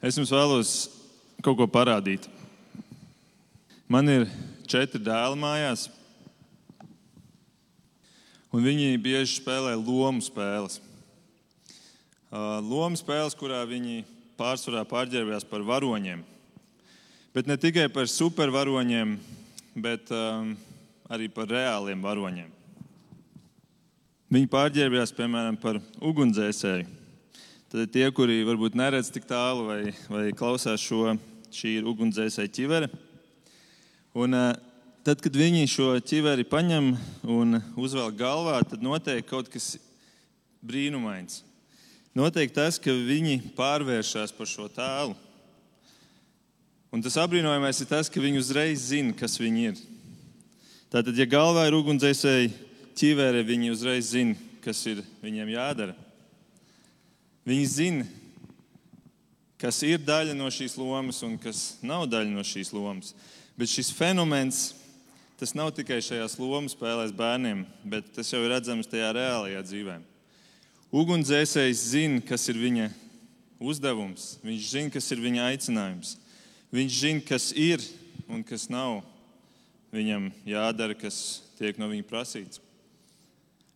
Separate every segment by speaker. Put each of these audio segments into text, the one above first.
Speaker 1: Es jums vēlos kaut ko parādīt. Man ir četri dēli mājās, un viņi bieži spēlē lomu spēles. Lomu spēles, kurā viņi pārsvarā pārģērbjās par varoņiem. Bet ne tikai par supervaroņiem, bet um, arī par reāliem varoņiem. Viņi pārģērbjās piemēram par ugunsdzēsēju. Tad tie, kuri varbūt neredz tik tālu vai, vai klausās šo, šī ir ugunsdzēsēja ķivere. Un, tad, kad viņi šo ķiveri paņem un uzvelk galvā, tad notiek kaut kas brīnumains. Notiek tas, ka viņi pārvēršas par šo tēlu. Un tas apbrīnojamais ir tas, ka viņi uzreiz zina, kas viņi ir. Tātad, ja galvā ir ugunsdzēsēji ķīvere, viņi uzreiz zina, kas ir viņiem jādara. Viņi zina, kas ir daļa no šīs lomas un kas nav daļa no šīs lomas. Bet šis fenomens tas nav tikai šajās lomu spēlēs bērniem, bet tas jau ir redzams tajā reālajā dzīvē. Ugunsdzēsējs zina, kas ir viņa uzdevums, viņš zina, kas ir viņa aicinājums. Viņš zina, kas ir un kas nav viņam jādara, kas tiek no viņa prasīts.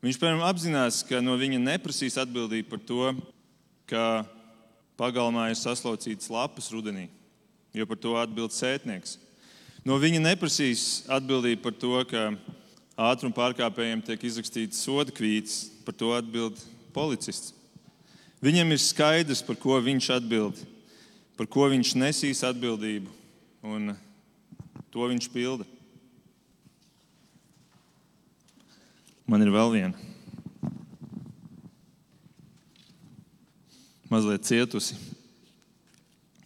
Speaker 1: Viņš, piemēram, apzinās, ka no viņa neprasīs atbildību par to, ka pagalmā ir saslaucītas lapas rudenī, jo par to atbild sētnieks. No viņa neprasīs atbildību par to, ka ātruma pārkāpējiem tiek izrakstīts soda kvīts, par to atbild policists. Viņam ir skaidrs, par ko viņš atbild par ko viņš nesīs atbildību, un to viņš pilda. Man ir vēl viena. Mazliet cietusi.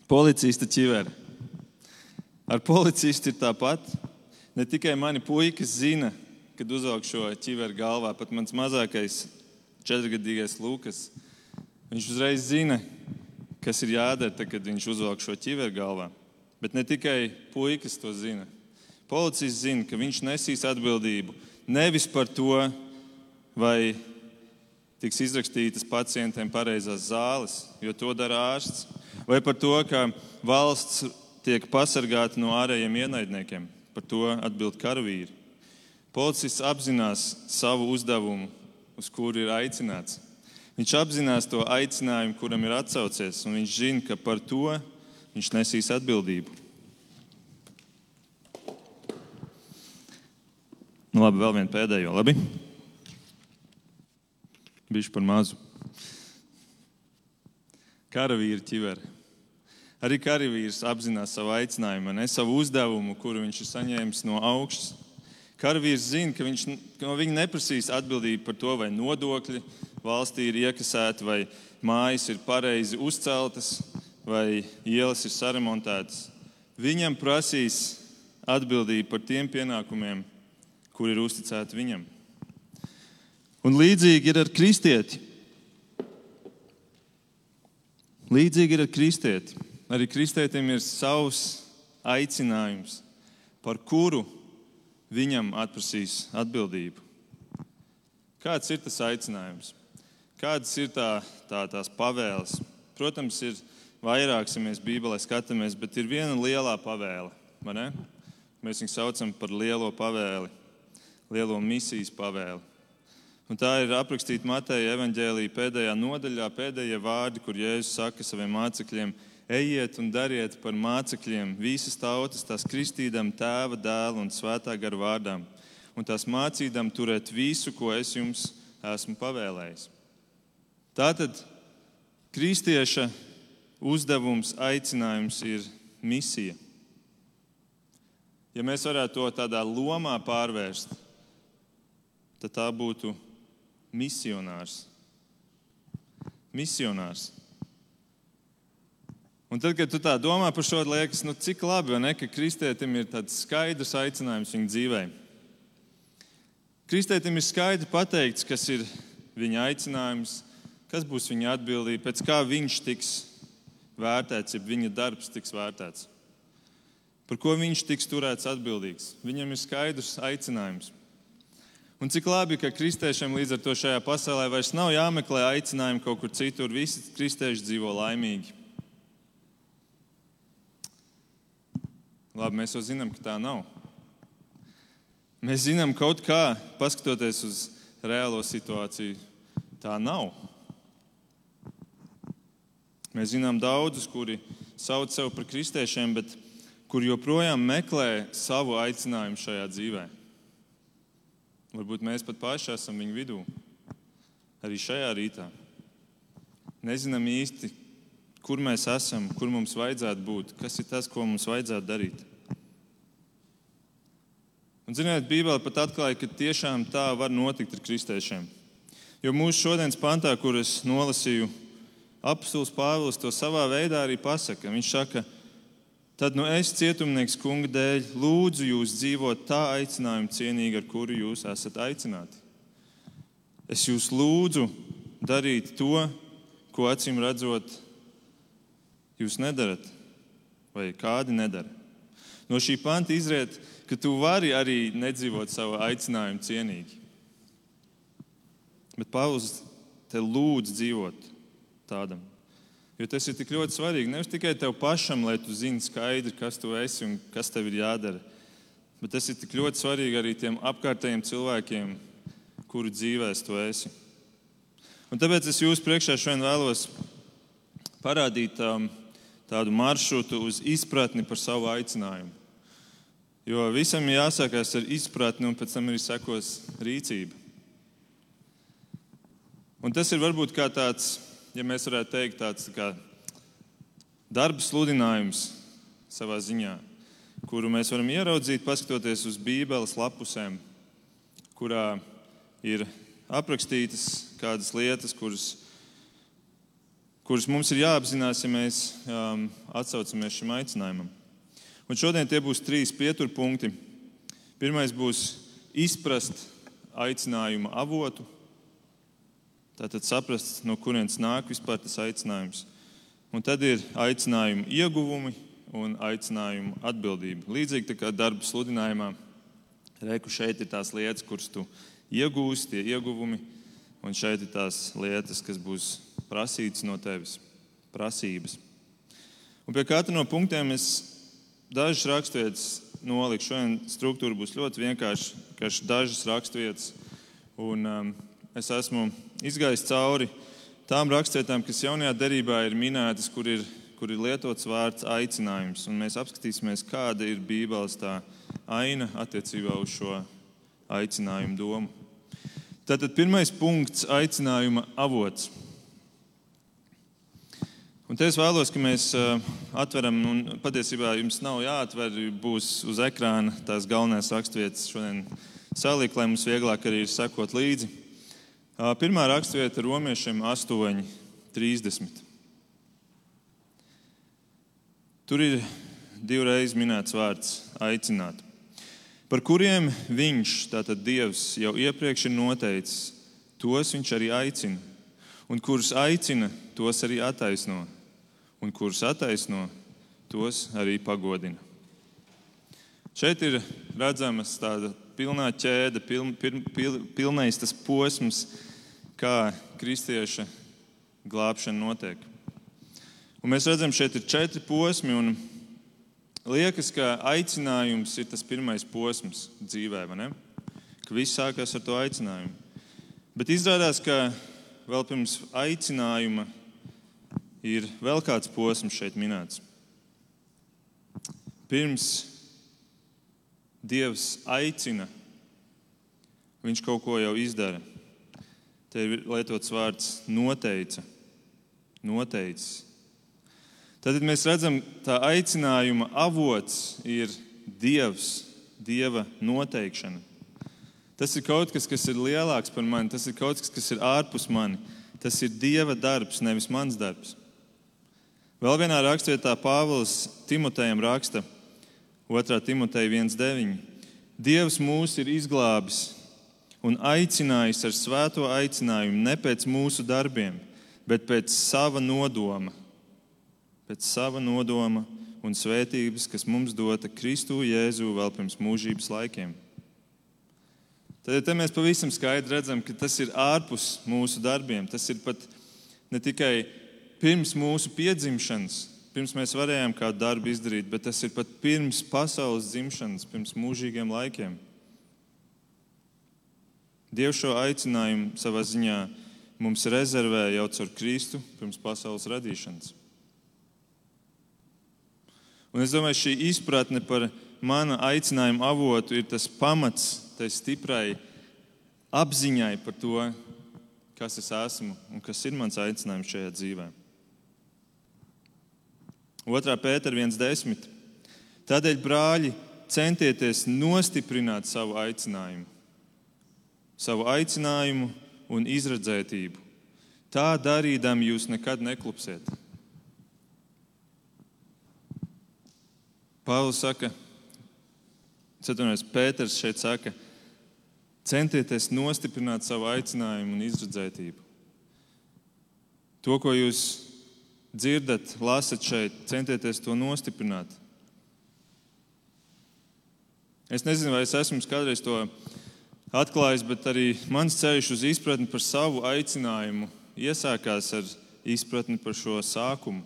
Speaker 1: Policista ķivere. Ar policistu ir tāpat. Ne tikai mani puikas zina, kad uzvelk šo ķiveru galvā, pat mans mazākais četrgadīgais Lukas. Viņš uzreiz zina, kas ir jādara, tad, kad viņš uzvelk šo ķiveru galvā. Bet ne tikai puikas to zina. Policists zina, ka viņš nesīs atbildību nevis par to, vai tiks izrakstītas pacientiem pareizās zāles, jo to dara ārsts, vai par to, ka valsts tiek pasargāta no ārējiem ienaidniekiem. Par to atbild karavīri. Policists apzinās savu uzdevumu, uz kuru ir aicināts. Viņš apzinās to aicinājumu, kuram ir atsaucies, un viņš zina, ka par to viņš nesīs atbildību. Nu, labi, vēl vienu pēdējo. Labi? Bišķi par mazu. Karavīri ķiveri. Arī karavīrs apzinās savu aicinājumu, ne savu uzdevumu, kuru viņš ir saņēmis no augšas. Karavīrs zina, ka viņš no viņa neprasīs atbildību par to, vai nodokļi valstī ir iekasēti, vai mājas ir pareizi uzceltas, vai ielas ir saremontētas. Viņam prasīs atbildību par tiem pienākumiem, kur ir uzticēti viņam. Un līdzīgi ir ar kristieti. Līdzīgi ir ar kristieti. Arī kristietim ir savs aicinājums, par kuru viņam atprasīs atbildību. Kāds ir tas aicinājums? Kādas ir tā, tā, tās pavēles? Protams, ir vairākas, ja mēs Bībelē skatāmies, bet ir viena lielā pavēle. Mēs viņu saucam par lielo pavēli, lielo misijas pavēli. Un tā ir aprakstīta Mateja evanģēlīja pēdējā nodaļā, pēdējie vārdi, kur Jēzus saka saviem mācekļiem: Ejiet un dariet par mācekļiem visas tautas, tās kristīdam tēva, dēla un svētā gara vārdām, un tās mācīdam turēt visu, ko es jums esmu pavēlējis. Tātad kristieša uzdevums, aicinājums ir misija. Ja mēs varētu to tādā lomā pārvērst, tad tā būtu misionārs. Misionārs. Un tad, kad tu tā domā par šo, liekas, nu, cik labi, ne, ka kristietim ir tāds skaidrs aicinājums viņa dzīvē. Kristietim ir skaidri pateikts, kas ir viņa aicinājums, kas būs viņa atbildība, pēc kā viņš tiks vērtēts, ja viņa darbs tiks vērtēts. Par ko viņš tiks turēts atbildīgs. Viņam ir skaidrs aicinājums. Un cik labi, ka kristiešiem līdz ar to šajā pasaulē vairs nav jāmeklē aicinājumi kaut kur citur. Visi kristieši dzīvo laimīgi. Labi, mēs jau zinām, ka tā nav. Mēs zinām, kaut kā, paskatoties uz reālo situāciju, tā nav. Mēs zinām daudzus, kuri sauc sevi par kristiešiem, bet kuri joprojām meklē savu aicinājumu šajā dzīvē. Varbūt mēs pat paši esam viņu vidū, arī šajā rītā. Nezinām īsti, kur mēs esam, kur mums vajadzētu būt, kas ir tas, ko mums vajadzētu darīt. Un, ziniet, Bībelē pat atklāja, ka tiešām tā var notikt ar kristiešiem. Jo mūsu šodienas pantā, kuras nolasīju, apstults Pāvils to savā veidā arī pasaka. Viņš saka, tad nu es, cietumnieks kunga dēļ, lūdzu jūs dzīvot tā aicinājuma cienīgi, ar kuru jūs esat aicināti. Es jūs lūdzu darīt to, ko acīm redzot, jūs nedarat, vai kādi nedara. No šī panta izriet, ka tu vari arī nedzīvot savu aicinājumu cienīgi. Bet Pāvils te lūdz dzīvot tādam. Jo tas ir tik ļoti svarīgi. Nevis tikai tev pašam, lai tu zini skaidri, kas tu esi un kas tev ir jādara. Bet tas ir tik ļoti svarīgi arī tiem apkārtējiem cilvēkiem, kuru dzīvēs tu esi. Un tāpēc es jūs priekšā šodien vēlos parādīt um, tādu maršrutu uz izpratni par savu aicinājumu. Jo visam ir jāsākās ar izpratni, un pēc tam arī sekos rīcība. Un tas ir varbūt kā tāds, ja mēs varētu teikt, tāds tā kā darba sludinājums savā ziņā, kuru mēs varam ieraudzīt, paskatoties uz Bībeles lapusēm, kurā ir aprakstītas kādas lietas, kuras, kuras mums ir jāapzinās, ja mēs um, atsaucamies šim aicinājumam. Un šodien tie būs trīs pieturpunkti. Pirmais būs izprast aicinājuma avotu. Tātad saprast, no kurienes nāk vispār tas aicinājums. Un tad ir aicinājuma ieguvumi un aicinājuma atbildība. Līdzīgi kā darba sludinājumā, reku šeit ir tās lietas, kuras tu iegūsi, tie ieguvumi, un šeit ir tās lietas, kas būs prasītas no tevis, prasības. Un pie katra no punktiem es dažas raksturvietas nolikšu. Šodien struktūra būs ļoti vienkārša, dažas raksturvietas. Un, um, es esmu izgājis cauri tām rakstvietām, kas jaunajā derībā ir minētas, kur ir, kur ir lietots vārds aicinājums. Un mēs apskatīsimies, kāda ir Bībeles tā aina attiecībā uz šo aicinājumu domu. Tātad pirmais punkts - aicinājuma avots. Un te es vēlos, ka mēs atveram, un patiesībā jums nav jāatver, būs uz ekrāna tās galvenās raksturvietas šodien salikt, lai mums vieglāk arī ir sekot līdzi. Pirmā raksturvieta romiešiem 8.30. Tur ir divreiz minēts vārds aicināt, par kuriem viņš, tātad Dievs, jau iepriekš ir noteicis, tos viņš arī aicina, un kurus aicina, tos arī attaisno un kurus attaisno, tos arī pagodina. Šeit ir redzamas tāda pilnā ķēde, piln, piln, piln, pilnais tas posms, kā kristieša glābšana notiek. Un mēs redzam, šeit ir četri posmi, un liekas, ka aicinājums ir tas pirmais posms dzīvē, ka viss sākās ar to aicinājumu. Bet izrādās, ka vēl pirms aicinājuma ir vēl kāds posms šeit minēts. Pirms Dievs aicina, Viņš kaut ko jau izdara. Te ir lietots vārds noteica, noteicis. Tad mēs redzam, ka aicinājuma avots ir Dievs, Dieva noteikšana. Tas ir kaut kas, kas ir lielāks par mani, tas ir kaut kas, kas ir ārpus mani. Tas ir Dieva darbs, nevis mans darbs. Vēl vienā rakstvietā Pāvils Timotejam raksta 2. Timoteja 1.9. Dievs mūs ir izglābis un aicinājis ar svēto aicinājumu ne pēc mūsu darbiem, bet pēc sava nodoma, pēc sava nodoma un svētības, kas mums dota Kristu Jēzu vēl pirms mūžības laikiem. Tad ja mēs pavisam skaidri redzam, ka tas ir ārpus mūsu darbiem. Tas ir pat ne tikai pirms mūsu piedzimšanas, pirms mēs varējām kādu darbu izdarīt, bet tas ir pat pirms pasaules dzimšanas, pirms mūžīgiem laikiem. Dievs šo aicinājumu savā ziņā mums rezervēja jau caur Kristu pirms pasaules radīšanas. Un es domāju, šī izpratne par mana aicinājuma avotu ir tas pamats tai stiprai apziņai par to, kas es esmu un kas ir mans aicinājums šajā dzīvē. 2. pētera 1.10. Tādēļ, brāļi, centieties nostiprināt savu aicinājumu, savu aicinājumu un izredzētību. Tā darīdam jūs nekad neklupsiet. Pāvils saka, Ceturtais Pēters šeit saka, centieties nostiprināt savu aicinājumu un izredzētību. To, ko jūs dzirdat, lasat šeit, centieties to nostiprināt. Es nezinu, vai es esmu kādreiz to atklājis, bet arī mans ceļš uz izpratni par savu aicinājumu iesākās ar izpratni par šo sākumu,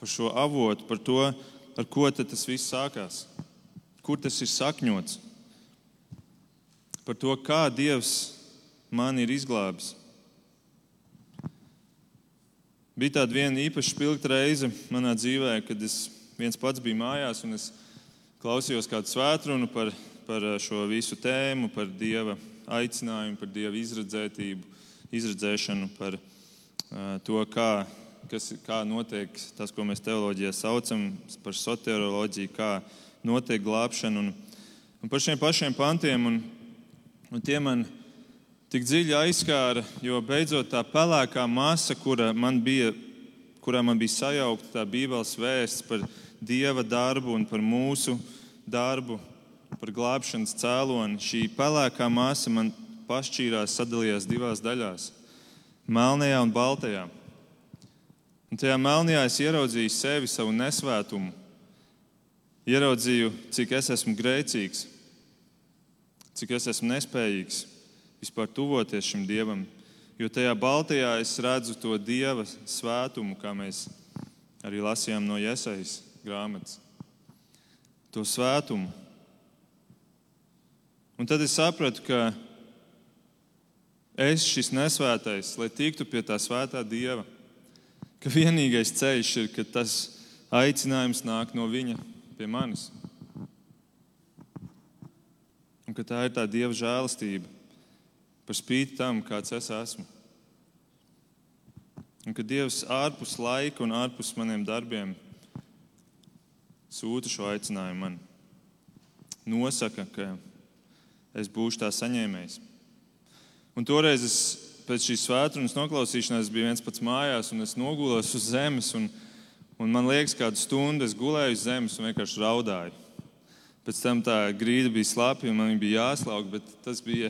Speaker 1: par šo avotu, par to, ar ko tas viss sākās, kur tas ir sakņots, par to, kā Dievs man ir izglābis. Bija tāda viena īpaši spilgta reize manā dzīvē, kad es viens pats biju mājās un es klausījos kādu svētkrunu par, par šo visu tēmu, par Dieva aicinājumu, par Dieva izredzētību, izredzēšanu, par uh, to, kā kas, kā notiek tas, ko mēs teoloģijā saucam par soterioloģiju, kā notiek glābšana. Un, un par šiem pašiem pantiem, un, un tie man tik dziļi aizskāra, jo beidzot tā pelēkā masa, kura man bija, kurā man bija sajaukta tā Bībeles vēsts par Dieva darbu un par mūsu darbu, par glābšanas cēloni, šī pelēkā masa man pašķīrās, sadalījās divās daļās - melnajā un baltajā. Un tajā melnajā es ieraudzīju sevi, savu nesvētumu. Ieraudzīju, cik es esmu grēcīgs, cik es esmu nespējīgs vispār tuvoties šim dievam. Jo tajā baltajā es redzu to dieva svētumu, kā mēs arī lasījām no Iesaijas grāmatas. To svētumu. Un tad es sapratu, ka es, šis nesvētais, lai tiktu pie tā svētā dieva, ka vienīgais ceļš ir, ka tas aicinājums nāk no viņa pie manis. Un ka tā ir tā dieva žēlastība par spīti tam, kāds es esmu. Un ka Dievs ārpus laika un ārpus maniem darbiem sūta šo aicinājumu man. Nosaka, ka es būšu tā saņēmējs. Un toreiz es pēc šīs svētdienas noklausīšanās bija viens pats mājās, un es nogulos uz zemes. Un, un man liekas, kādu stundu es gulēju uz zemes un vienkārši raudāju. Pēc tam tā grīda bija slapja, un man bija jāslauka, bet tas bija,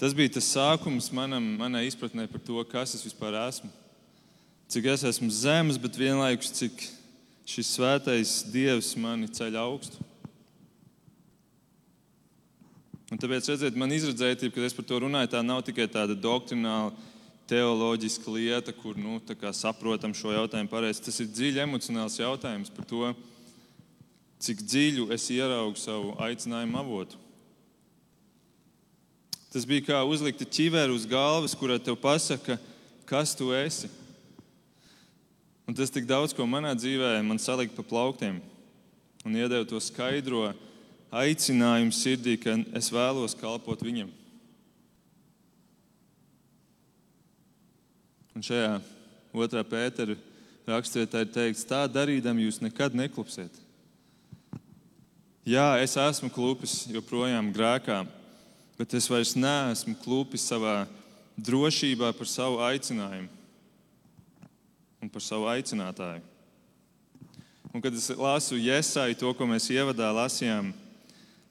Speaker 1: tas bija tas sākums manam, manai izpratnē par to, kas es vispār esmu. Cik es esmu zemes, bet vienlaikus cik šis svētais Dievs mani ceļ augstu. Un tāpēc, redziet, man izredzētība, kad es par to runāju, tā nav tikai tāda doktrināla, teoloģiska lieta, kur nu, saprotam šo jautājumu pareizi. Tas ir dziļi emocionāls jautājums par to, cik dziļu es ieraugu savu aicinājumu avotu. Tas bija kā uzlikt ķiveru uz galvas, kurā te pasaka, kas tu esi. Un tas tik daudz ko manā dzīvē man salika pa plauktiem un iedeva to skaidro aicinājumu sirdī, ka es vēlos kalpot viņam. Un šajā otrā pētera rakstvietā ir teikts, tā darīdam jūs nekad neklupsiet. Jā, es esmu klupis joprojām grēkā, bet es vairs neesmu klupis savā drošībā par savu aicinājumu un par savu aicinātāju. Un, kad es lasu Iesai to, ko mēs ievadā lasījām,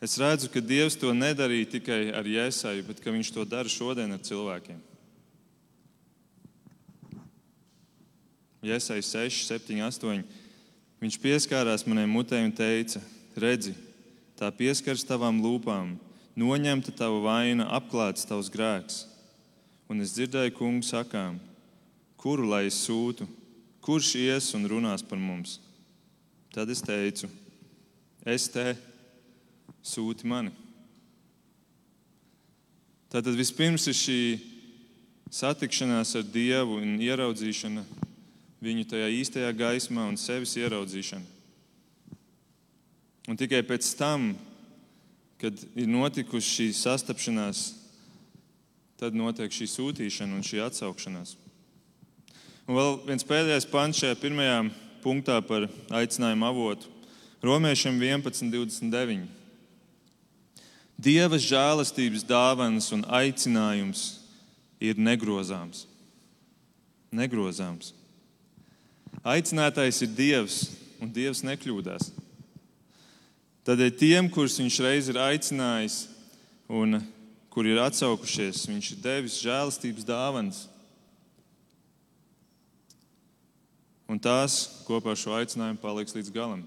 Speaker 1: Es redzu, ka Dievs to nedarīja tikai ar Jēzaju, bet ka Viņš to dara šodien ar cilvēkiem. Jēzus 6, 7, 8. Viņš pieskārās manai mutē un teica: Redzi, tā pieskaras tavām lūpām, noņemta tava vaina, apklāts tavs grēks. Un es dzirdēju, kungu sakām, kuru lai es sūtu, kurš ies un runās par mums. Tad es teicu, es te sūti mani. Tātad vispirms ir šī satikšanās ar Dievu un ieraudzīšana viņu tajā īstajā gaismā un sevis ieraudzīšana. Un tikai pēc tam, kad ir notikusi šī sastapšanās, tad notiek šī sūtīšana un šī atsaukšanās. Un vēl viens pēdējais pants šajā pirmajā punktā par aicinājumu avotu. Romiešiem 11.29. Dieva žēlastības dāvanas un aicinājums ir negrozāms. Negrozāms. Aicinātais ir Dievs, un Dievs nekļūdās. Tādēļ tiem, kurus Viņš reiz ir aicinājis un kuri ir atsaukušies, Viņš ir devis žēlastības dāvanas. Un tās kopā ar šo aicinājumu paliks līdz galam.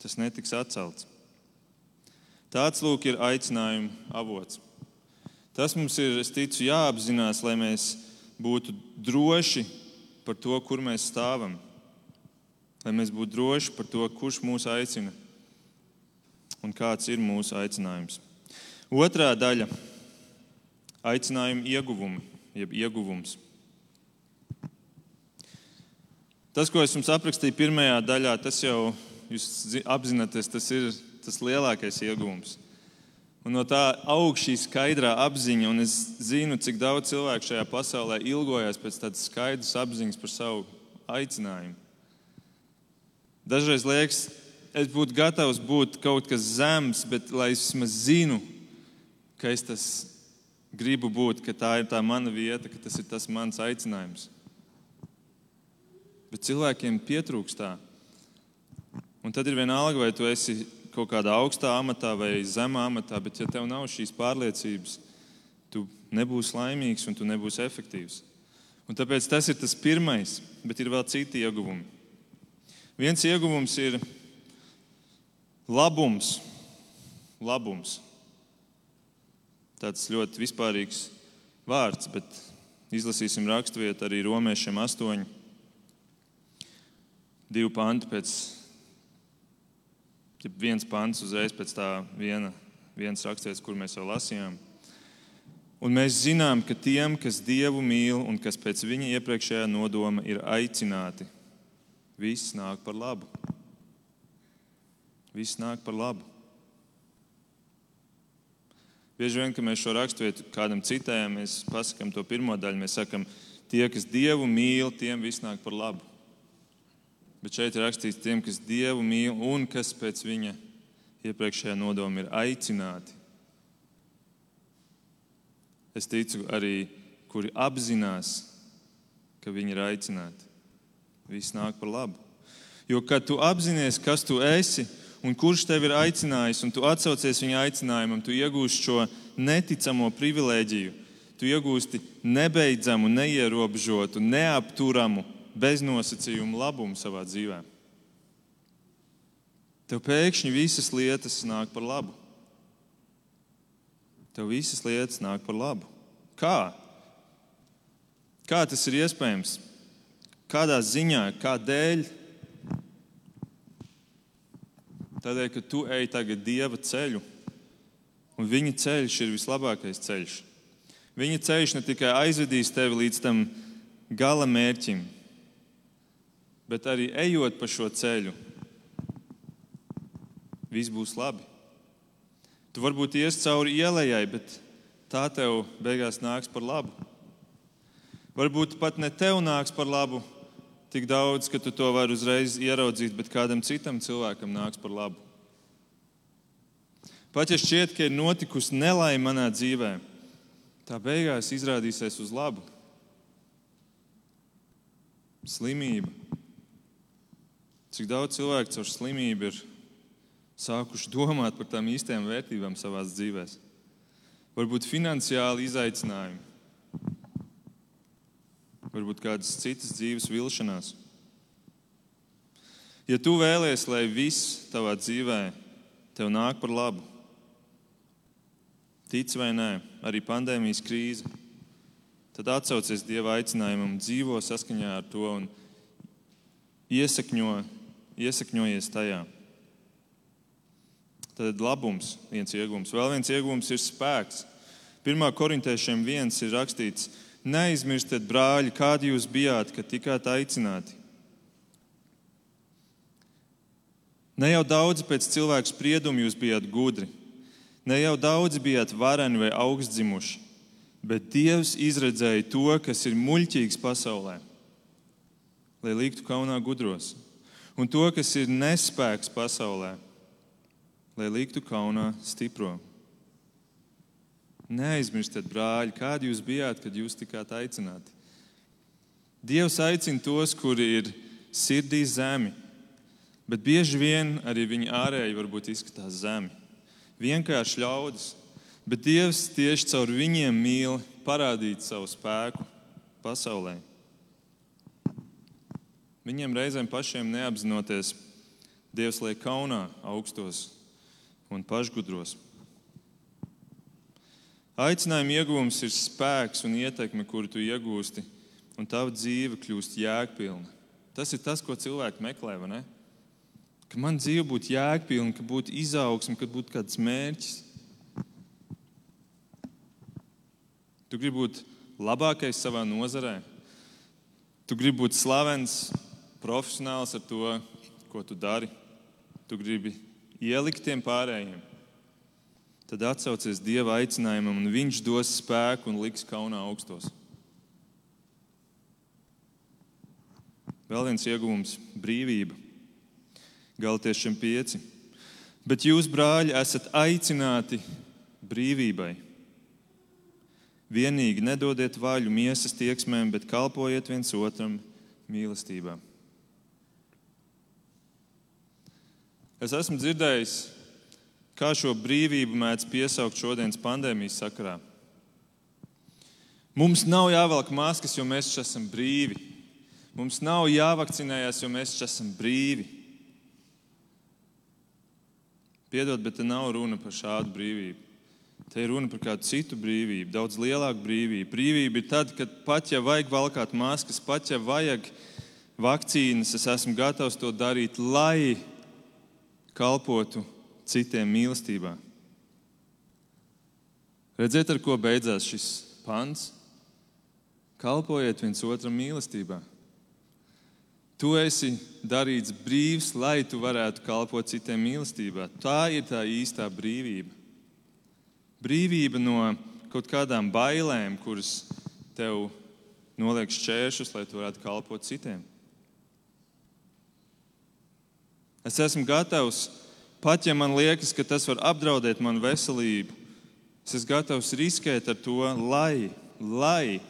Speaker 1: Tas netiks atcelts. Tāds lūk ir aicinājuma avots. Tas mums ir, es ticu, jāapzinās, lai mēs būtu droši par to, kur mēs stāvam. Lai mēs būtu droši par to, kurš mūs aicina un kāds ir mūsu aicinājums. Otrā daļa - aicinājuma ieguvumi, jeb ieguvums. Tas, ko es jums aprakstīju pirmajā daļā, tas jau jūs apzināties, tas ir tas lielākais iegūms. Un no tā aug šī skaidrā apziņa, un es zinu, cik daudz cilvēku šajā pasaulē ilgojas pēc tādas skaidras apziņas par savu aicinājumu. Dažreiz liekas, es būtu gatavs būt kaut kas zems, bet lai es vismaz zinu, ka es tas gribu būt, ka tā ir tā mana vieta, ka tas ir tas mans aicinājums bet cilvēkiem pietrūkst tā. Un tad ir vienalga, vai tu esi kaut kādā augstā amatā vai zemā amatā, bet ja tev nav šīs pārliecības, tu nebūsi laimīgs un tu nebūsi efektīvs. Un tāpēc tas ir tas pirmais, bet ir vēl citi ieguvumi. Viens ieguvums ir labums. labums. Tāds ļoti vispārīgs vārds, bet izlasīsim raksturvietu arī romiešiem 8 divi panti pēc, ja viens pants uzreiz pēc tā viena, viens rakstīts, kur mēs jau lasījām. Un mēs zinām, ka tiem, kas Dievu mīl un kas pēc viņa iepriekšējā nodoma ir aicināti, viss nāk par labu. Viss nāk par labu. Bieži vien, kad mēs šo raksturvietu kādam citējam, mēs pasakām to pirmo daļu. Mēs sakām, tie, kas Dievu mīl, tiem viss nāk par labu. Bet šeit ir rakstīts tiem, kas Dievu mīl un kas pēc viņa iepriekšējā nodoma ir aicināti. Es ticu arī, kuri apzinās, ka viņi ir aicināti. Viss nāk par labu. Jo, kad tu apzinājies, kas tu esi un kurš tevi ir aicinājis, un tu atsaucies viņa aicinājumam, tu iegūsi šo neticamo privilēģiju. Tu iegūsti nebeidzamu, neierobežotu, neapturamu beznosacījumu labumu savā dzīvē. Tev pēkšņi visas lietas nāk par labu. Tev visas lietas nāk par labu. Kā? Kā tas ir iespējams? Kādā ziņā, kādēļ? Tādēļ, ka tu ej tagad dieva ceļu, un viņa ceļš ir vislabākais ceļš. Viņa ceļš ne tikai aizvedīs tevi līdz tam gala mērķim, bet arī ejot pa šo ceļu, viss būs labi. Tu varbūt ies cauri ielai, bet tā tev beigās nāks par labu. Varbūt pat ne tev nāks par labu tik daudz, ka tu to vari uzreiz ieraudzīt, bet kādam citam cilvēkam nāks par labu. Pat ja šķiet, ka ir notikusi nelaime manā dzīvē, tā beigās izrādīsies uz labu. Slimība, Cik daudz cilvēku ar slimību ir sākuši domāt par tām īstajām vērtībām savā dzīvē. Varbūt finansiāli izaicinājumi, varbūt kādas citas dzīves vilšanās. Ja tu vēlies, lai viss tavā dzīvē tev nāk par labu, tic vai nē, arī pandēmijas krīze, tad atsaucies Dieva aicinājumam, dzīvo saskaņā ar to un iesakņo iesakņojies tajā. Tad labums, viens iegūms. Vēl viens iegūms ir spēks. 1. korintiešiem viens ir rakstīts: Neaizmirstiet, brāļi, kādi jūs bijāt, kad tikāt aicināti. Ne jau daudz pēc cilvēka sprieduma jūs bijāt gudri, ne jau daudzi bijāt vareni vai augstdzimuši, bet Dievs izredzēja to, kas ir muļķīgs pasaulē, lai liktu kaunā gudros, un to, kas ir nespēks pasaulē, lai liktu kaunā stipro. Neaizmirstiet, brāļi, kādi jūs bijāt, kad jūs tikāt aicināti. Dievs aicina tos, kuri ir sirdī zemi, bet bieži vien arī viņi ārēji varbūt izskatās zemi. Vienkārši ļaudis, bet Dievs tieši caur viņiem mīl parādīt savu spēku pasaulē. Viņiem reizēm pašiem neapzinoties, Dievs liek kaunā augstos un pašgudros. Aicinājuma iegūms ir spēks un ietekme, kuru tu iegūsti, un tava dzīve kļūst jēgpilna. Tas ir tas, ko cilvēki meklē. Ka man dzīve būtu jēgpilna, ka būtu izaugsme, ka būtu kāds mērķis. Tu gribi būt labākais savā nozarē, tu gribi būt slavens, profesionāls ar to, ko tu dari. Tu gribi ielikt tiem pārējiem tad atsaucies Dieva aicinājumam, un Viņš dos spēku un liks kaunā augstos. Vēl viens iegūms - brīvība. Galtiešiem pieci. Bet jūs, brāļi, esat aicināti brīvībai. Vienīgi nedodiet vaļu miesas tieksmēm, bet kalpojiet viens otram mīlestībā. Es esmu dzirdējis Kā šo brīvību mēdz piesaukt šodienas pandēmijas sakarā? Mums nav jāvelk maskas, jo mēs esam brīvi. Mums nav jāvakcinējas, jo mēs esam brīvi. Piedod, bet te nav runa par šādu brīvību. Te ir runa par kādu citu brīvību, daudz lielāku brīvību. Brīvība ir tad, kad pat ja vajag valkāt maskas, pat ja vajag vakcīnas, es esmu gatavs to darīt, lai kalpotu citiem mīlestībā. Redziet, ar ko beidzās šis pants? Kalpojiet viens otram mīlestībā. Tu esi darīts brīvs, lai tu varētu kalpot citiem mīlestībā. Tā ir tā īstā brīvība. Brīvība no kaut kādām bailēm, kuras tev noliek šķēršus, lai tu varētu kalpot citiem. Es esmu gatavs Pat ja man liekas, ka tas var apdraudēt manu veselību, es esmu gatavs riskēt ar to, lai, lai,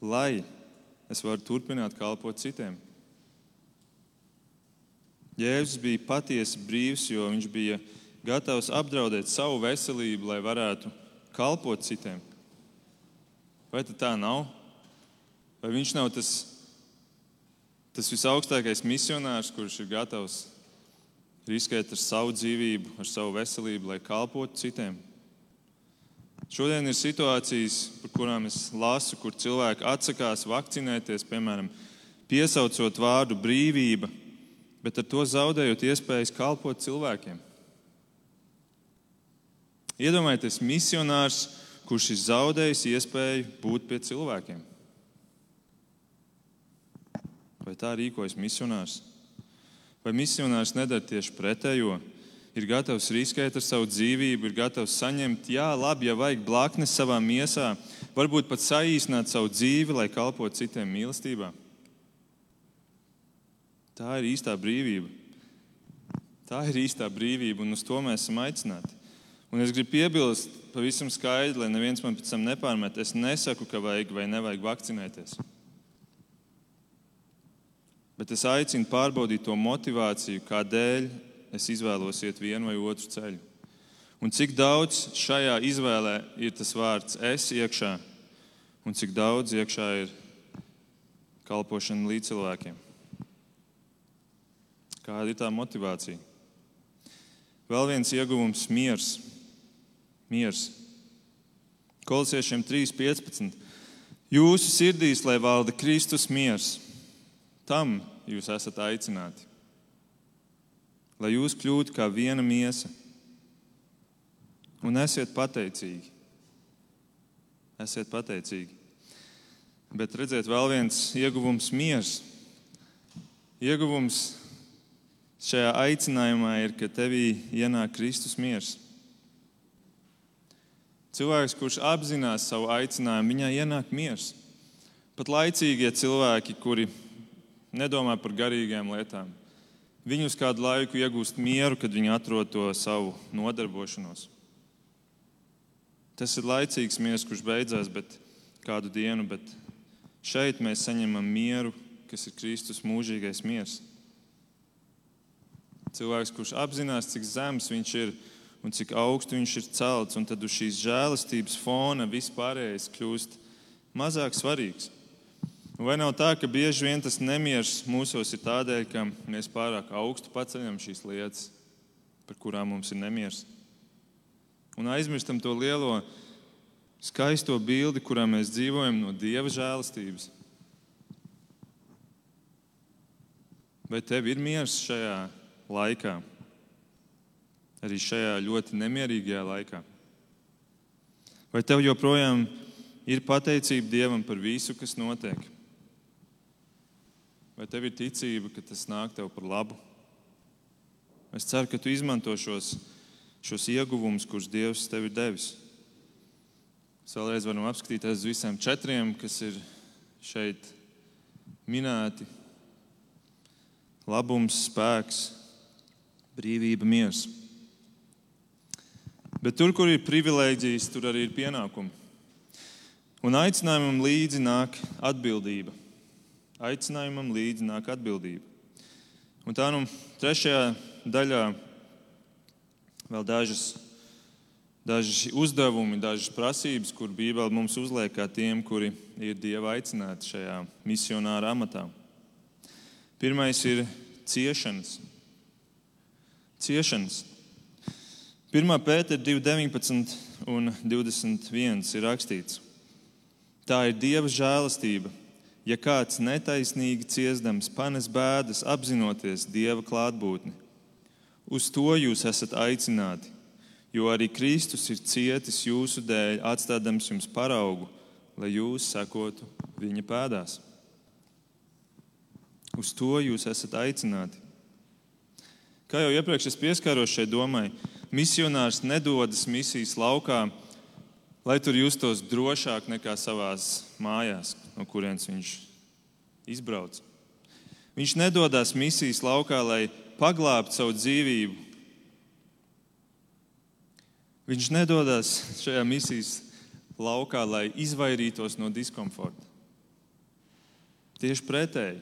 Speaker 1: lai es varu turpināt kalpot citiem. Jēzus bija patiesi brīvs, jo viņš bija gatavs apdraudēt savu veselību, lai varētu kalpot citiem. Vai tā nav? Vai viņš nav tas, tas visaugstākais misionārs, kurš ir gatavs riskēt ar savu dzīvību, ar savu veselību, lai kalpotu citiem. Šodien ir situācijas, par kurām es lasu, kur cilvēki atsakās vakcinēties, piemēram, piesaucot vārdu brīvība, bet ar to zaudējot iespējas kalpot cilvēkiem. Iedomājieties, misionārs, kurš ir zaudējis iespēju būt pie cilvēkiem. Vai tā rīkojas misionārs? Vai misionārs nedara tieši pretējo? Ir gatavs riskēt ar savu dzīvību, ir gatavs saņemt, jā, labi, ja vajag blaknes savā miesā, varbūt pat saīsināt savu dzīvi, lai kalpotu citiem mīlestībā. Tā ir īstā brīvība. Tā ir īstā brīvība, un uz to mēs esam aicināti. Un es gribu piebilst pavisam skaidri, lai neviens man pēc tam nepārmet. Es nesaku, ka vajag vai nevajag vakcinēties bet es aicinu pārbaudīt to motivāciju, kādēļ es izvēlos iet vienu vai otru ceļu. Un cik daudz šajā izvēlē ir tas vārds es iekšā, un cik daudz iekšā ir kalpošana līdz cilvēkiem. Kāda ir tā motivācija? Vēl viens ieguvums - miers. miers. Kolosiešiem 3.15. Jūsu sirdīs, lai valda Kristus miers Tam jūs esat aicināti. lai jūs kļūtu kā viena miesa. Un esiet pateicīgi. Esiet pateicīgi. Bet redziet, vēl viens ieguvums - miers. Ieguvums šajā aicinājumā ir, ka tevī ienāk Kristus miers. Cilvēks, kurš apzinās savu aicinājumu, viņai ienāk miers. Pat laicīgie cilvēki, kuri nedomā par garīgām lietām, viņi uz kādu laiku iegūst mieru, kad viņi atrod to savu nodarbošanos. Tas ir laicīgs miers, kurš beidzās bet kādu dienu, bet šeit mēs saņemam mieru, kas ir Kristus mūžīgais miers. Cilvēks, kurš apzinās, cik zems viņš ir un cik augstu viņš ir celts, un tad uz šīs žēlastības fona vispārējais kļūst mazāk svarīgs. Vai nav tā, ka bieži vien tas nemieris mūsos ir tādēļ, ka mēs pārāk augstu paceļam šīs lietas, par kurām mums ir nemieris? Un aizmirstam to lielo skaisto bildi, kurā mēs dzīvojam no Dieva žēlastības. Vai tev ir miers šajā laikā, arī šajā ļoti nemierīgajā laikā? Vai tev joprojām ir pateicība Dievam par visu, kas notiek? Vai tev ir ticība, ka tas nāk tev par labu? Es ceru, ka tu izmanto šos, šos ieguvumus, kurus Dievs tev ir devis. Mēs vēlreiz varam apskatīties uz visiem četriem, kas ir šeit minēti. Labums, spēks, brīvība, miers. Bet tur, kur ir privilēģijas, tur arī ir pienākumi. Un aicinājumam līdzi nāk atbildība. Aicinājumam līdzi nāk atbildība. Un tā nu trešajā daļā vēl dažas, daži uzdevumi, dažas prasības, kur Bībele mums uzliek kā tiem, kuri ir Dieva aicināti šajā misionāra amatā. Pirmais ir ciešanas. Ciešanas. 1. pētera 2,19 un 21 ir rakstīts: Tā ir Dieva žēlastība. Ja kāds netaisnīgi ciestams panes bēdas, apzinoties Dieva klātbūtni, uz to jūs esat aicināti, jo arī Kristus ir cietis jūsu dēļ, atstādams jums paraugu, lai jūs sekotu viņa pēdās. Uz to jūs esat aicināti. Kā jau iepriekš es pieskāros šai domai, misionārs nedodas misijas laukā, lai tur justos drošāk nekā savā mājās, no kurienes viņš izbrauc. Viņš nedodas misijas laukā, lai paglābtu savu dzīvību. Viņš nedodas šajā misijas laukā, lai izvairītos no diskomforta. Tieši pretēji.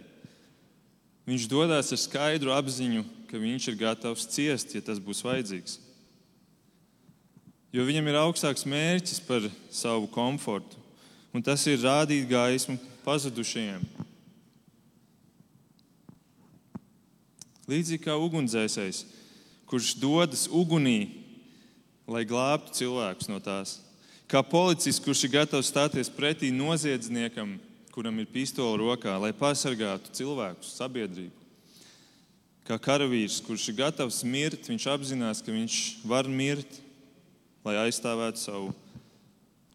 Speaker 1: Viņš dodas ar skaidru apziņu, ka viņš ir gatavs ciest, ja tas būs vajadzīgs. Jo viņam ir augstāks mērķis par savu komfortu, un tas ir rādīt gaismu pazudušajiem. Līdzīgi kā ugunsdzēsējs, kurš dodas ugunī, lai glābtu cilvēkus no tās. Kā policists, kurš ir gatavs stāties pretī noziedzniekam, kuram ir pistole rokā, lai pasargātu cilvēkus, sabiedrību. Kā karavīrs, kurš ir gatavs mirt, viņš apzinās, ka viņš var mirt, lai aizstāvētu savu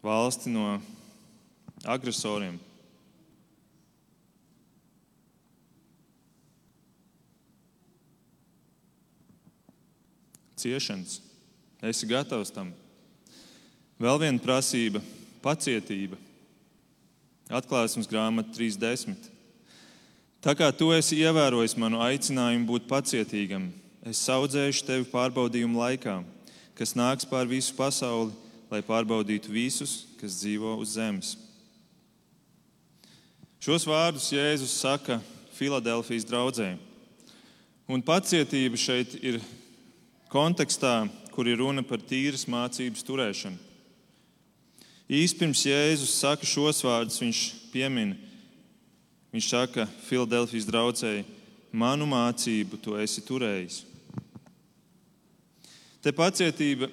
Speaker 1: valsti no agresoriem. Ciešanas. Esi gatavs tam. Vēl viena prasība - pacietība. Atklāsmes grāmata 3.10. Tā kā tu esi ievērojis manu aicinājumu būt pacietīgam, es audzēšu tevi pārbaudījumu laikā, kas nāks pār visu pasauli, lai pārbaudītu visus, kas dzīvo uz zemes. Šos vārdus Jēzus saka Filadelfijas draudzē. Un pacietība šeit ir kontekstā, kur ir runa par tīras mācības turēšanu. Īsti pirms Jēzus saka šos vārdus, viņš piemin, viņš saka Filadelfijas draudzēji, manu mācību tu esi turējis. Te pacietība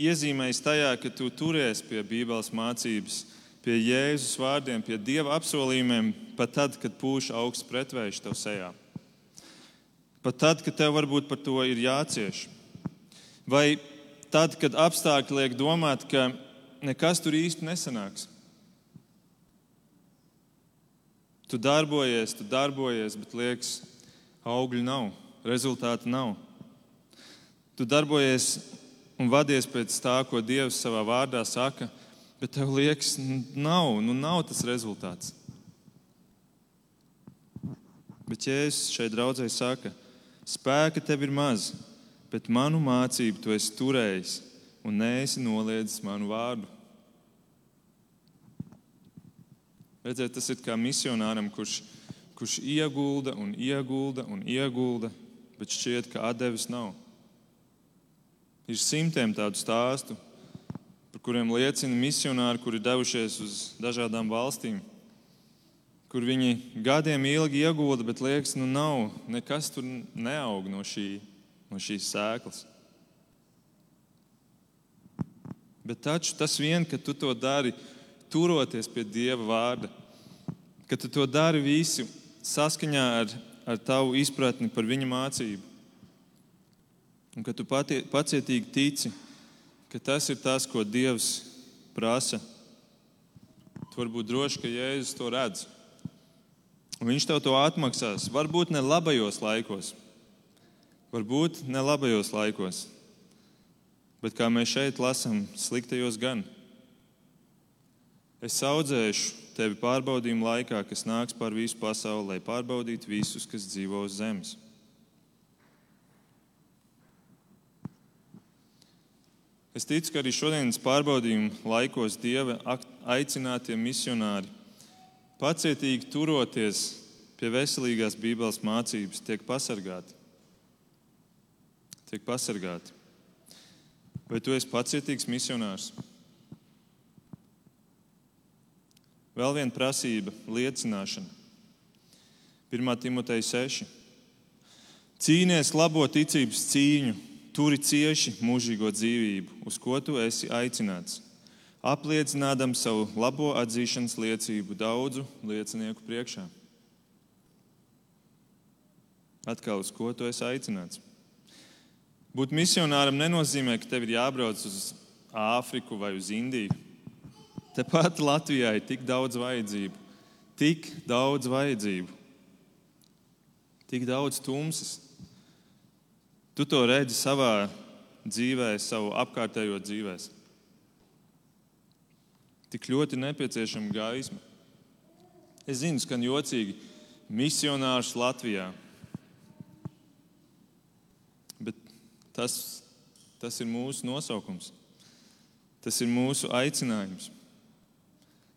Speaker 1: iezīmējas tajā, ka tu turies pie Bībeles mācības, pie Jēzus vārdiem, pie Dieva apsolījumiem, pat tad, kad pūš augsts pretvējš tev sejā. Pat tad, kad tev varbūt par to ir jācieš. Vai tad, kad apstākļi liek domāt, ka nekas tur īsti nesanāks. Tu darbojies, tu darbojies, bet liekas, augļu nav, rezultātu nav. Tu darbojies un vadies pēc tā, ko Dievs savā vārdā saka, bet tev liekas, nav, nu nav tas rezultāts. Bet Jēzus šeit draudzēji saka, spēka tev ir maz, bet manu mācību tu esi turējis un neesi noliedzis manu vārdu. Redziet, tas ir kā misionāram, kurš, kurš iegulda un iegulda un iegulda, bet šķiet, ka atdevis nav. Ir simtiem tādu stāstu, kuriem liecina misionāri, kuri devušies uz dažādām valstīm, kur viņi gadiem ilgi iegulda, bet liekas, nu nav, nekas tur neaug no, šī, no šīs sēklas. Bet taču tas vien, ka tu to dari turoties pie Dieva vārda, ka tu to dari visu saskaņā ar, ar tavu izpratni par viņa mācību. Un ka tu pati, pacietīgi tici, ka tas ir tas, ko Dievs prasa. Tu vari būt drošs, ka Jēzus to redz. Viņš tev to atmaksās. Varbūt ne labajos laikos, varbūt ne labajos laikos, bet kā mēs šeit lasām, sliktajos gan. Es audzēšu tevi pārbaudījumu laikā, kas nāks pār visu pasauli, lai pārbaudītu visus, kas dzīvo uz zemes. Es ticu, ka arī šodienas pārbaudījuma laikos Dieva aicinātie misionāri pacietīgi turoties pie veselīgās Bībeles mācības, tiek pasargāti. Tiek pasargāti. Vai tu esi pacietīgs misionārs? Vēl viena prasība - liecināšana. 1. Timoteja 6. Cīnies labo ticības cīņu, turi cieši mūžīgo dzīvību, uz ko tu esi aicināts, apliecinādam savu labo atzīšanas liecību daudzu liecinieku priekšā. Atkal, uz ko tu esi aicināts? Būt misionāram nenozīmē, ka tev ir jābrauc uz Āfriku vai uz Indiju. Tepat Latvijā ir tik daudz vajadzību, tik daudz vajadzību, tik daudz tumsas. Tu to redzi savā dzīvē, savu apkārtējo dzīvē. Tik ļoti nepieciešama gaisma. Es zinu, skan jocīgi, misionārs Latvijā. Bet tas, tas ir mūsu nosaukums. Tas ir mūsu aicinājums.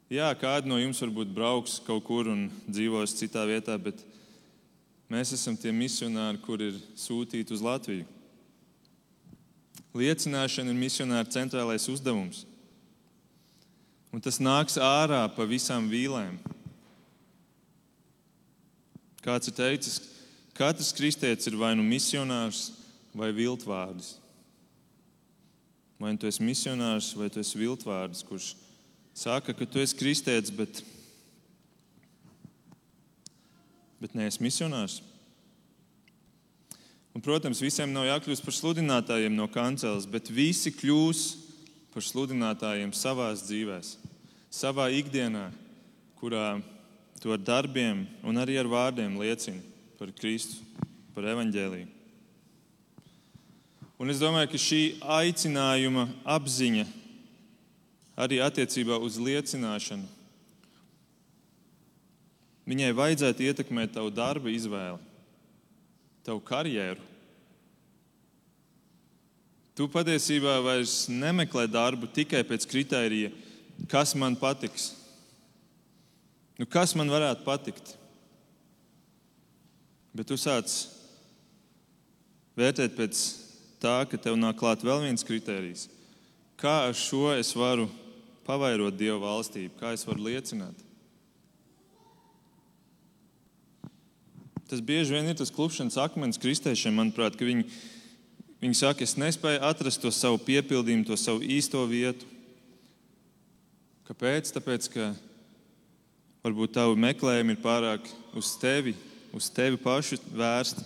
Speaker 1: Jā, kādi no jums varbūt brauks kaut kur un dzīvos citā vietā, bet mēs esam tie misionāri, kur ir sūtīti uz Latviju. Liecināšana ir misionāra centrālais uzdevums. Un tas nāks ārā pa visām vīlēm. Kāds ir teicis, katrs kristietis ir vai nu misionārs vai viltvārdis. Vai nu tu esi misionārs vai tu esi viltvārdis, kurš saka, ka tu esi kristietis, bet, bet neesi misionārs. Un, protams, visiem nav jākļūst par sludinātājiem no kanceles, bet visi kļūs par sludinātājiem savā dzīvē, savā ikdienā, kurā tu ar darbiem un arī ar vārdiem liecini par Kristu, par evaņģēlīju. Un es domāju, ka šī aicinājuma apziņa arī attiecībā uz liecināšanu. Viņai vajadzētu ietekmēt tavu darba izvēli, tavu karjeru. Tu patiesībā vairs nemeklē darbu tikai pēc kritērija, kas man patiks. Nu, kas man varētu patikt? Bet tu sāc vērtēt pēc tā, ka tev nāk klāt vēl viens kritērijs. Kā ar šo es varu pavairot Dieva valstību, kā es varu liecināt. Tas bieži vien ir tas klupšanas akmens kristiešiem, manuprāt, ka viņi, viņi saka, es nespēju atrast to savu piepildījumu, to savu īsto vietu. Kāpēc? Tāpēc, ka varbūt tavu meklējumu ir pārāk uz tevi, uz tevi pašu vērsti.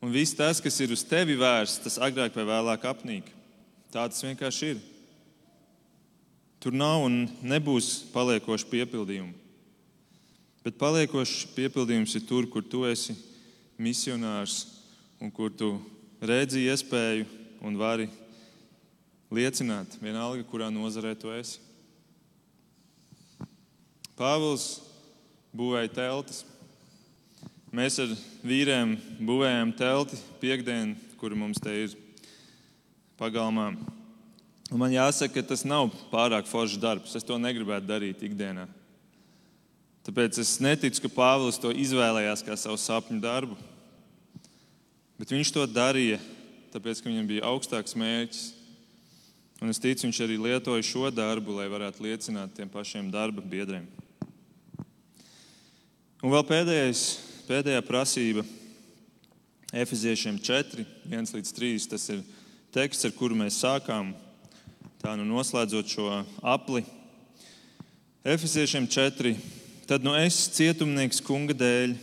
Speaker 1: Un viss tas, kas ir uz tevi vērsts, tas agrāk vai vēlāk apnīk. Tā tas vienkārši ir. Tur nav un nebūs paliekoši piepildījumi. Bet paliekošs piepildījums ir tur, kur tu esi misionārs un kur tu redzi iespēju un vari liecināt, vienalga, kurā nozarē tu esi. Pāvils būvēja teltis. Mēs ar vīriem būvējām telti piekdienu, kur mums te ir pagalmā. Un man jāsaka, ka tas nav pārāk foršs darbs. Es to negribētu darīt ikdienā. Tāpēc es neticu, ka Pāvils to izvēlējās kā savu sapņu darbu. Bet viņš to darīja, tāpēc, ka viņam bija augstāks mērķis. Un es ticu, viņš arī lietoja šo darbu, lai varētu liecināt tiem pašiem darba biedriem. Un vēl pēdējais, pēdējā prasība Efeziešiem 4, 1 līdz 3. Tas ir teksts, ar kuru mēs sākām. Tā nu noslēdzot šo apli. Efeziešiem 4. Tad nu es, cietumnieks kunga dēļ,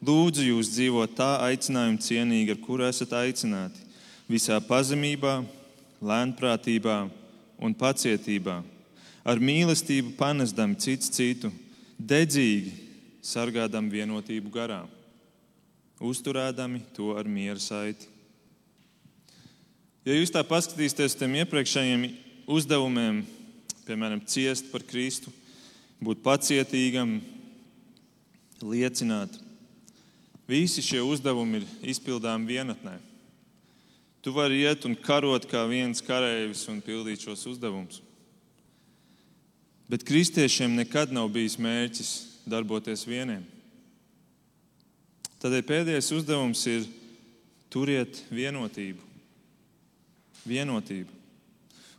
Speaker 1: lūdzu jūs dzīvot tā aicinājuma cienīgi, ar kuru esat aicināti, visā pazemībā, lēnprātībā un pacietībā, ar mīlestību panesdam cits citu, dedzīgi sargādam vienotību garā, uzturēdami to ar miera saiti. Ja jūs tā paskatīsieties uz tiem iepriekšējiem uzdevumiem, piemēram, ciest par Kristu, būt pacietīgam, liecināt, visi šie uzdevumi ir izpildāmi vienatnē. Tu vari iet un karot kā viens kareivis un pildīt šos uzdevumus. Bet kristiešiem nekad nav bijis mērķis darboties vieniem. Tādēļ pēdējais uzdevums ir turiet vienotību. Vienotību.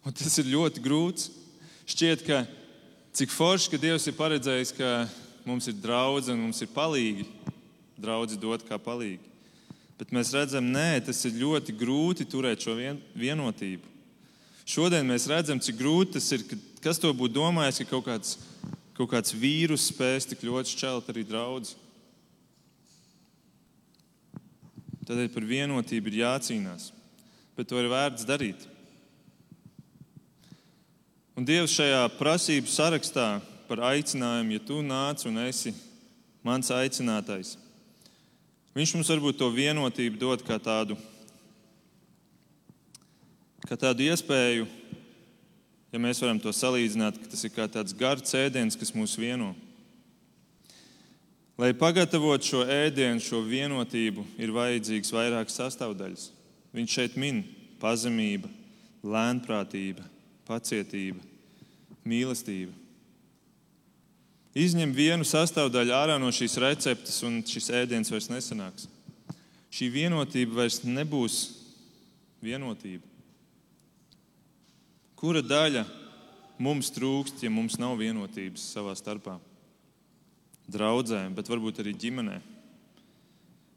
Speaker 1: Un tas ir ļoti grūts. Šķiet, ka cik forši, ka Dievs ir paredzējis, ka mums ir draugi un mums ir palīgi. Draugi dot kā palīgi. Bet mēs redzam, ka tas ir ļoti grūti turēt šo vien, vienotību. Šodien mēs redzam, cik grūti tas ir. Kas to būtu domājis, ka kaut kāds kaut kāds vīrus spēs tik ļoti šķelt arī draudz. Tādēļ par vienotību ir jācīnās, bet to ir vērts darīt. Un Dievs šajā prasību sarakstā par aicinājumu, ja tu nāc un esi mans aicinātais, Viņš mums varbūt to vienotību dod kā tādu, kā tādu iespēju ja mēs varam to salīdzināt, ka tas ir kā tāds garš ēdiens, kas mūs vieno. Lai pagatavotu šo ēdienu, šo vienotību, ir vajadzīgs vairākas sastāvdaļas. Viņš šeit min pazemība, lēnprātība, pacietība, mīlestība. Izņem vienu sastāvdaļu ārā no šīs receptes, un šis ēdiens vairs nesanāks. Šī vienotība vairs nebūs vienotība. Kura daļa mums trūkst, ja mums nav vienotības savā starpā? Draudzē, bet varbūt arī ģimenē.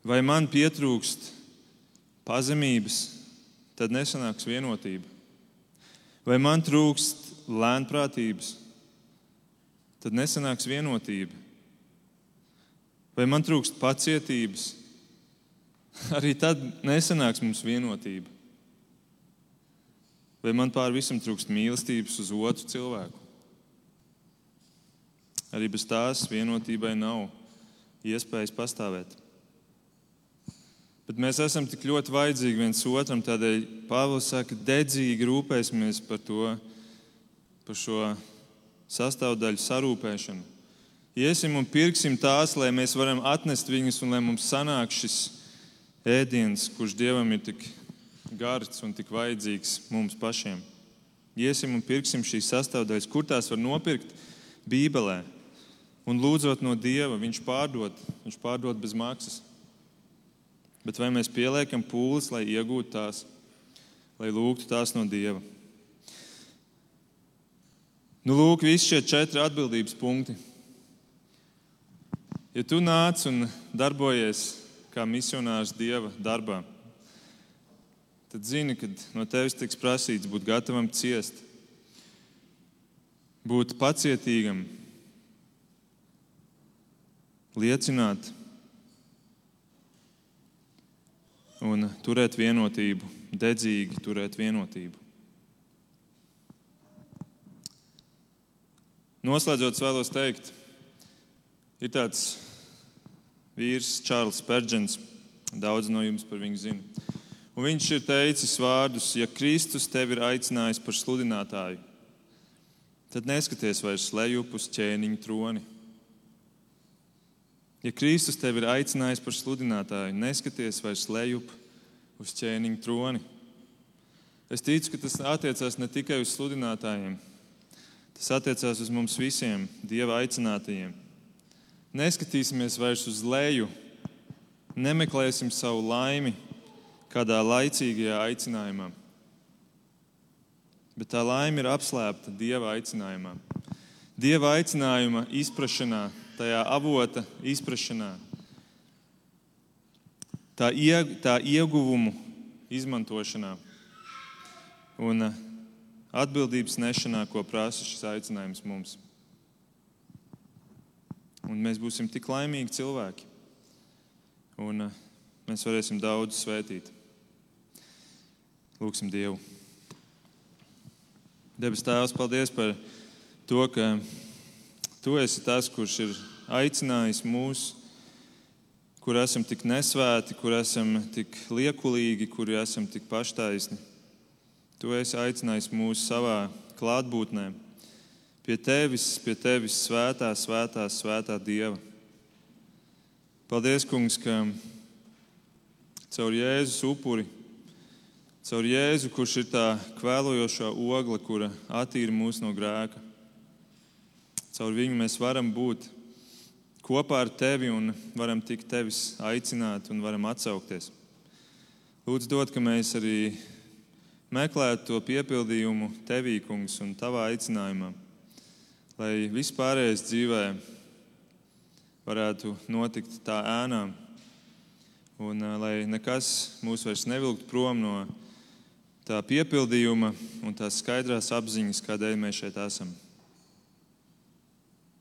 Speaker 1: Vai man pietrūkst pazemības, tad nesanāks vienotība. Vai man trūkst lēnprātības, tad nesanāks vienotība. Vai man trūkst pacietības, arī tad nesanāks mums vienotība. Vai man pāri visam trūkst mīlestības uz otru cilvēku? Arī bez tās vienotībai nav iespējas pastāvēt. Bet mēs esam tik ļoti vajadzīgi viens otram, tādēļ Pāvils saka, dedzīgi rūpēsimies par to, par šo sastāvdaļu sarūpēšanu. Iesim un pirksim tās, lai mēs varam atnest viņus un lai mums sanāk šis ēdiens, kurš Dievam ir tik garš un tik vajadzīgs mums pašiem. Iesim un pirksim šīs sastāvdaļas, kur tās var nopirkt Bībelē. Un lūdzot no Dieva, Viņš pārdod, viņš pārdod bez maksas. Bet vai mēs pieliekam pūles, lai iegūtu tās, lai lūgtu tās no Dieva? Nu, lūk, visi šie četri atbildības punkti. Ja tu nāc un darbojies kā misionārs Dieva darbā, tad zini, ka no tevis tiks prasīts būt gatavam ciest, būt pacietīgam, liecināt. Un turēt vienotību, dedzīgi turēt vienotību. Noslēdzot, vēlos teikt, ir tāds vīrs, Čārlis Spērģents. Daudz no jums par viņu zina. Un viņš ir teicis vārdus, ja Kristus tevi ir aicinājis par sludinātāju, tad neskaties vairs lejup uz ķēniņa troni. Ja Kristus tevi ir aicinājis par sludinātāju, neskaties vairs lejup uz ķēniņa troni. Es ticu, ka tas attiecās ne tikai uz sludinātājiem, tas attiecās uz mums visiem, Dieva aicinātajiem. Neskatīsimies vairs uz leju, nemeklēsim savu laimi kādā laicīgajā aicinājumā. Bet tā laime ir apslēpta Dieva aicinājumā. Dieva aicinājuma izpratnē, tajā avota izpratnē, tā, ieg, tā ieguvumu izmantošanā un atbildības nešanā, ko prasa šis aicinājums mums. Un mēs būsim tik laimīgi cilvēki, un mēs varēsim daudz svētīt. Lūksim Dievu. Debes Tēvs, paldies par to, ka Tu esi tas, kurš ir aicinājis mūs, kur esam tik nesvēti, kur esam tik liekulīgi, kur esam tik paštaisni. Tu esi aicinājis mūs savā klātbūtnē, pie Tevis, pie Tevis svētā, svētā, svētā Dieva. Paldies, Kungs, ka caur Jēzus upuri Caur Jēzu, kurš ir tā kvēlojošā ogle, kura attīra mūs no grēka. Caur viņu mēs varam būt kopā ar tevi un varam tikt tevis aicināt un varam atsaukties. Lūdzu, dod, ka mēs arī meklētu to piepildījumu tevī, kungs, un tavā aicinājumā, lai vispārējais dzīvē varētu notikt tā ēnā, un lai nekas mūs vairs nevilkt prom no tā piepildījuma un tās skaidrās apziņas, kādēļ mēs šeit esam.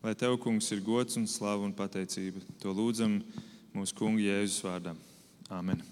Speaker 1: Lai Tev, Kungs, ir gods un slava un pateicība. To lūdzam mūsu Kunga Jēzus vārdā. Āmen!